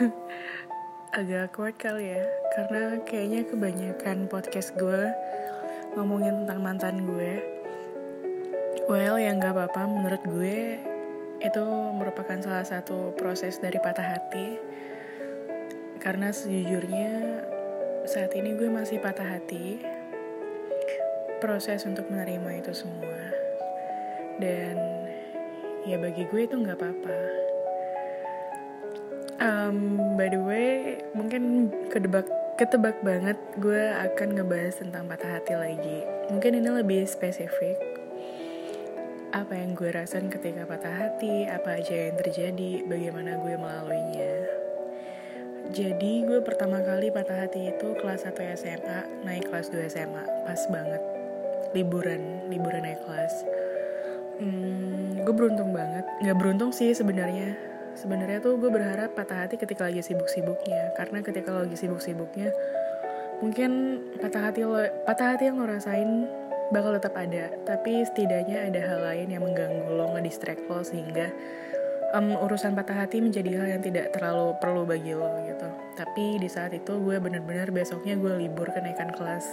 agak kuat kali ya karena kayaknya kebanyakan podcast gue ngomongin tentang mantan gue. Well yang gak apa-apa menurut gue itu merupakan salah satu proses dari patah hati. Karena sejujurnya saat ini gue masih patah hati. Proses untuk menerima itu semua. Dan ya bagi gue itu nggak apa-apa um, by the way mungkin kedebak ketebak banget gue akan ngebahas tentang patah hati lagi. Mungkin ini lebih spesifik. Apa yang gue rasain ketika patah hati apa aja yang terjadi bagaimana gue melaluinya. Jadi gue pertama kali patah hati itu kelas 1 SMA naik kelas 2 SMA pas banget. Liburan liburan naik kelas. Hmm, gue beruntung banget. Nggak beruntung sih sebenarnya sebenarnya tuh gue berharap patah hati ketika lagi sibuk-sibuknya. Karena ketika lagi sibuk-sibuknya mungkin patah hati lo patah hati yang lo rasain bakal tetap ada. Tapi setidaknya ada hal lain yang mengganggu lo ngedistract lo sehingga um, urusan patah hati menjadi hal yang tidak terlalu perlu bagi lo gitu. Tapi di saat itu gue bener-bener besoknya gue libur kenaikan kelas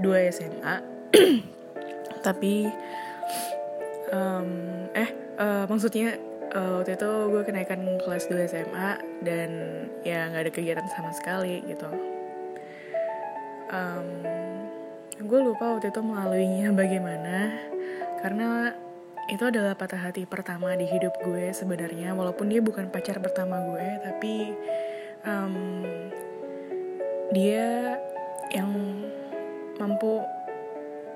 2 SMA tapi um, eh uh, maksudnya uh, waktu itu gue kenaikan kelas 2 SMA dan ya nggak ada kegiatan sama sekali gitu. Um, gue lupa waktu itu melaluinya bagaimana karena itu adalah patah hati pertama di hidup gue sebenarnya walaupun dia bukan pacar pertama gue tapi um, dia yang mampu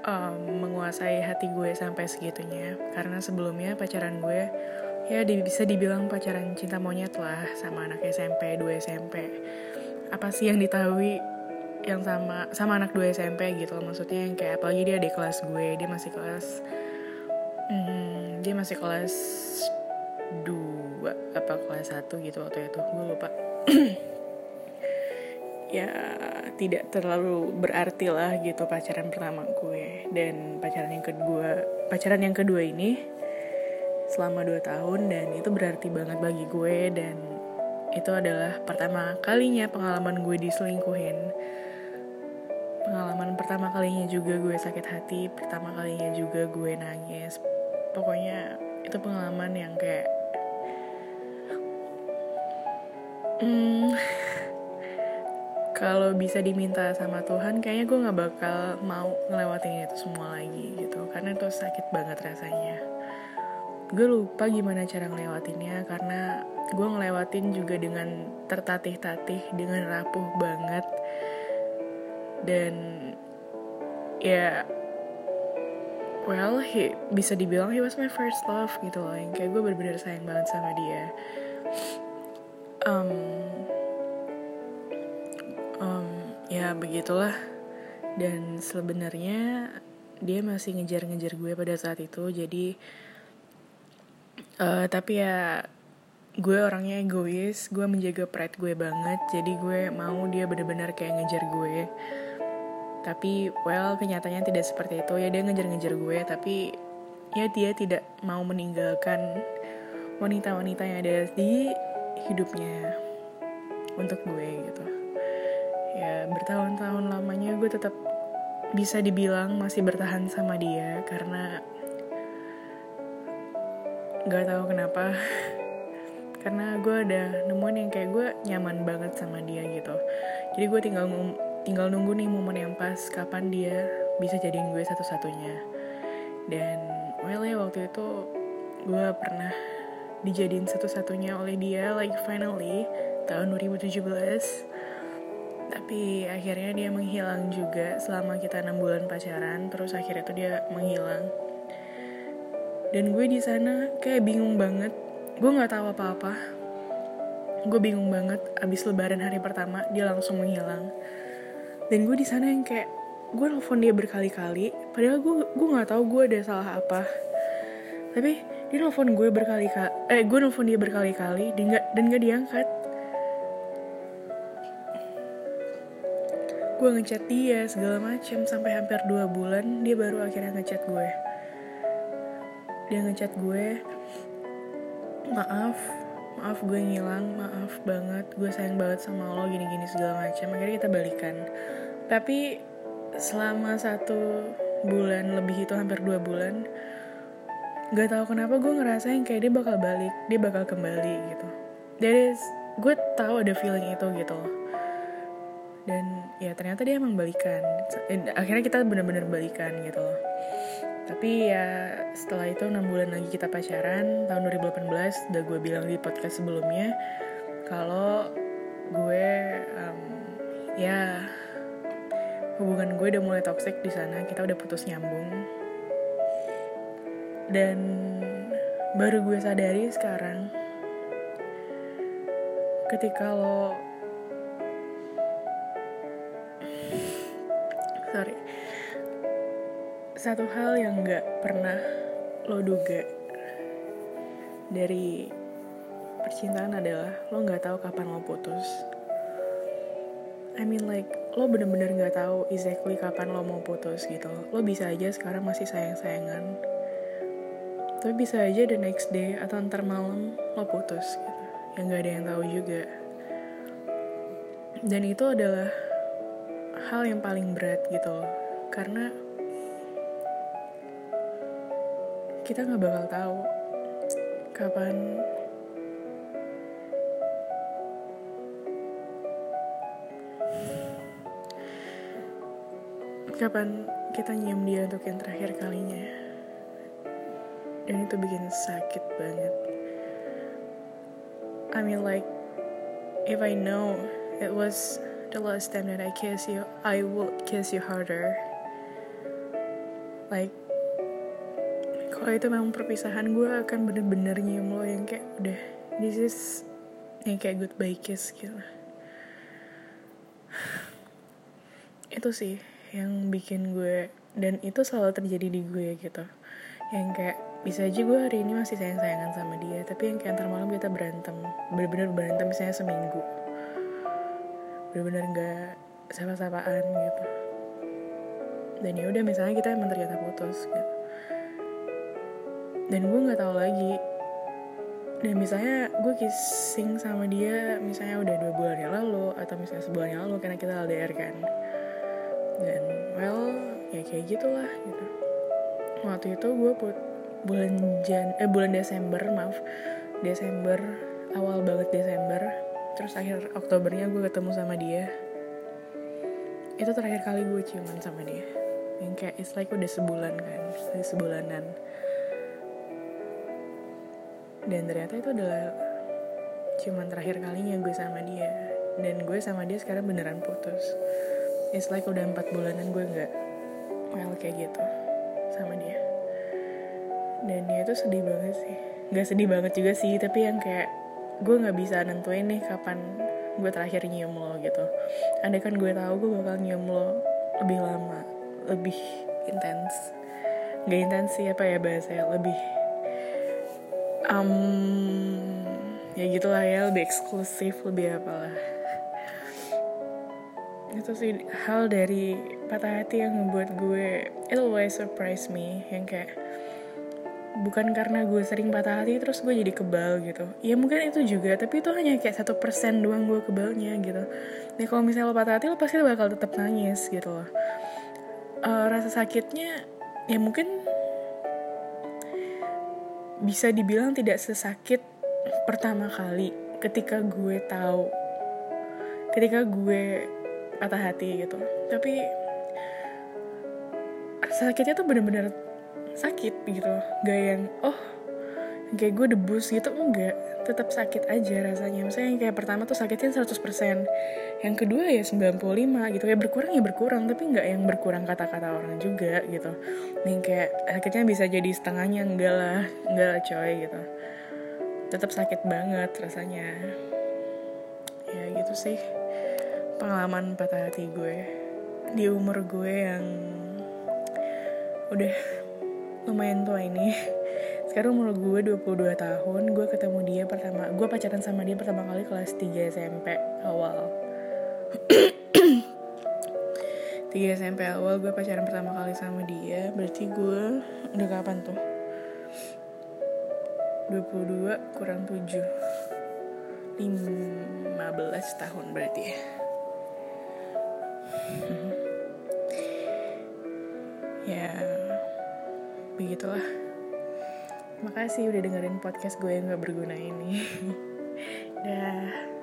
um, menguasai hati gue sampai segitunya. Karena sebelumnya pacaran gue ya bisa dibilang pacaran cinta monyet lah sama anak SMP 2 SMP apa sih yang ditahui yang sama sama anak 2 SMP gitu loh maksudnya yang kayak apalagi dia di kelas gue dia masih kelas hmm, dia masih kelas 2 apa kelas 1 gitu waktu itu gue lupa. Ya tidak terlalu berarti lah gitu pacaran pertama gue dan pacaran yang kedua pacaran yang kedua ini selama 2 tahun dan itu berarti banget bagi gue dan itu adalah pertama kalinya pengalaman gue diselingkuhin. Pengalaman pertama kalinya juga gue sakit hati pertama kalinya juga gue nangis. Pokoknya itu pengalaman yang kayak hmm, kalau bisa diminta sama Tuhan kayaknya gue nggak bakal mau ngelewatin itu semua lagi gitu. Karena itu sakit banget rasanya gue lupa gimana cara ngelewatinnya karena gue ngelewatin juga dengan tertatih-tatih dengan rapuh banget. Dan ya well he, bisa dibilang he was my first love gitu loh. Yang kayak gue bener-bener sayang banget sama dia. Um, um, ya begitulah. Dan sebenarnya dia masih ngejar-ngejar gue pada saat itu. Jadi uh, tapi ya gue orangnya egois gue menjaga pride gue banget jadi gue mau dia bener-bener kayak ngejar gue. Tapi well kenyataannya tidak seperti itu. Ya dia ngejar-ngejar gue tapi ya dia tidak mau meninggalkan wanita-wanita yang ada di hidupnya untuk gue gitu. Ya bertahun-tahun lamanya gue tetap bisa dibilang masih bertahan sama dia karena gak tahu kenapa. Karena gue ada nemuin yang kayak gue nyaman banget sama dia gitu. Jadi gue tinggal tinggal nunggu nih momen yang pas kapan dia bisa jadiin gue satu-satunya. Dan well ya waktu itu gue pernah dijadiin satu-satunya oleh dia like finally tahun 2017 tapi akhirnya dia menghilang juga selama kita enam bulan pacaran. Terus akhirnya tuh dia menghilang dan gue di sana kayak bingung banget. Gue nggak tahu apa-apa. Gue bingung banget abis lebaran hari pertama dia langsung menghilang. Dan gue di sana yang kayak gue nelfon dia berkali-kali padahal gue gue nggak tahu gue ada salah apa. Tapi dia nelfon gue berkali-kali eh gue nelfon dia berkali-kali dan gak dan gak diangkat. Gue ngechat dia segala macam sampai hampir dua bulan dia baru akhirnya ngechat gue dia ngechat gue maaf maaf gue ngilang maaf banget gue sayang banget sama lo gini-gini segala macam. Akhirnya kita balikan. Tapi selama satu bulan lebih itu hampir dua bulan gak tahu kenapa gue ngerasain kayak dia bakal balik dia bakal kembali gitu. Dari gue tahu ada feeling itu gitu dan ya ternyata dia emang balikan. Akhirnya kita bener-bener balikan gitu tapi ya setelah itu 6 bulan lagi kita pacaran tahun 2018 udah gue bilang di podcast sebelumnya kalau gue um, ya hubungan gue udah mulai toxic di sana kita udah putus nyambung. Dan baru gue sadari sekarang ketika lo sorry satu hal yang nggak pernah lo duga dari percintaan adalah lo nggak tahu kapan lo putus. I mean like lo bener-bener nggak tahu exactly kapan lo mau putus gitu. Lo bisa aja sekarang masih sayang-sayangan, tapi bisa aja the next day atau ntar malam lo putus gitu. Yang nggak ada yang tahu juga. Dan itu adalah hal yang paling berat gitu loh. Karena kita nggak bakal tahu kapan kapan kita nyium dia untuk yang terakhir kalinya. Dan itu bikin sakit banget. I mean like if I know it was the last time that I kiss you I will kiss you harder. Like kalau itu memang perpisahan. Gue akan bener-bener nyium lo yang kayak udah this is yang kayak goodbye kiss gitu. Itu sih yang bikin gue dan itu selalu terjadi di gue gitu. Yang kayak bisa aja gue hari ini masih sayang sayangan sama dia tapi yang kayak antar malam kita berantem bener-bener berantem misalnya seminggu. Bener-bener gak sapa-sapaan gitu. Dan ya udah misalnya kita emang ternyata putus gitu dan gue nggak tahu lagi. Dan misalnya gue kissing sama dia misalnya udah dua bulan yang lalu atau misalnya sebulan yang lalu karena kita LDR kan. Dan well ya kayak gitulah gitu. Waktu itu gue put bulan Jan eh bulan Desember maaf. Desember awal banget Desember. Terus akhir Oktobernya gue ketemu sama dia. Itu terakhir kali gue ciuman sama dia. Yang kayak it's like udah sebulan kan sebulanan dan ternyata itu adalah ciuman terakhir kalinya gue sama dia. Dan gue sama dia sekarang beneran putus. It's like udah empat bulanan gue nggak well kayak gitu sama dia. Dan ya itu sedih banget sih. Nggak sedih banget juga sih tapi yang kayak gue nggak bisa nentuin nih kapan gue terakhir nyium lo gitu. Andai kan gue tahu gue bakal nyium lo lebih lama lebih intens. Nggak intens sih apa ya bahasanya lebih um, ya gitulah ya lebih eksklusif lebih apalah. Itu sih hal dari patah hati yang membuat gue it always surprise me yang kayak bukan karena gue sering patah hati terus gue jadi kebal gitu. Ya mungkin itu juga tapi itu hanya kayak satu persen doang gue kebalnya gitu. Nah kalau misalnya lo patah hati lo pasti bakal tetap nangis gitu loh. Uh, rasa sakitnya ya mungkin bisa dibilang tidak sesakit pertama kali ketika gue tahu ketika gue patah hati gitu. Tapi sakitnya tuh bener-bener sakit gitu gak yang oh kayak gue debus gitu enggak. Tetap sakit aja rasanya. Misalnya yang kayak pertama tuh sakitnya 100% yang kedua ya 95 gitu. Ya berkurang ya berkurang tapi nggak yang berkurang kata-kata orang juga gitu. Yang kayak akhirnya bisa jadi setengahnya enggak lah enggak lah coy gitu. Tetap sakit banget rasanya. Ya gitu sih. Pengalaman patah hati gue. Di umur gue yang udah lumayan tua ini sekarang umur gue 22 tahun gue ketemu dia pertama gue pacaran sama dia pertama kali kelas 3 SMP awal. 3 SMP awal gue pacaran pertama kali sama dia berarti gue udah kapan tuh? 22 kurang 7 15 tahun berarti ya. Ya begitulah makasih udah dengerin podcast gue yang gak berguna ini. Dah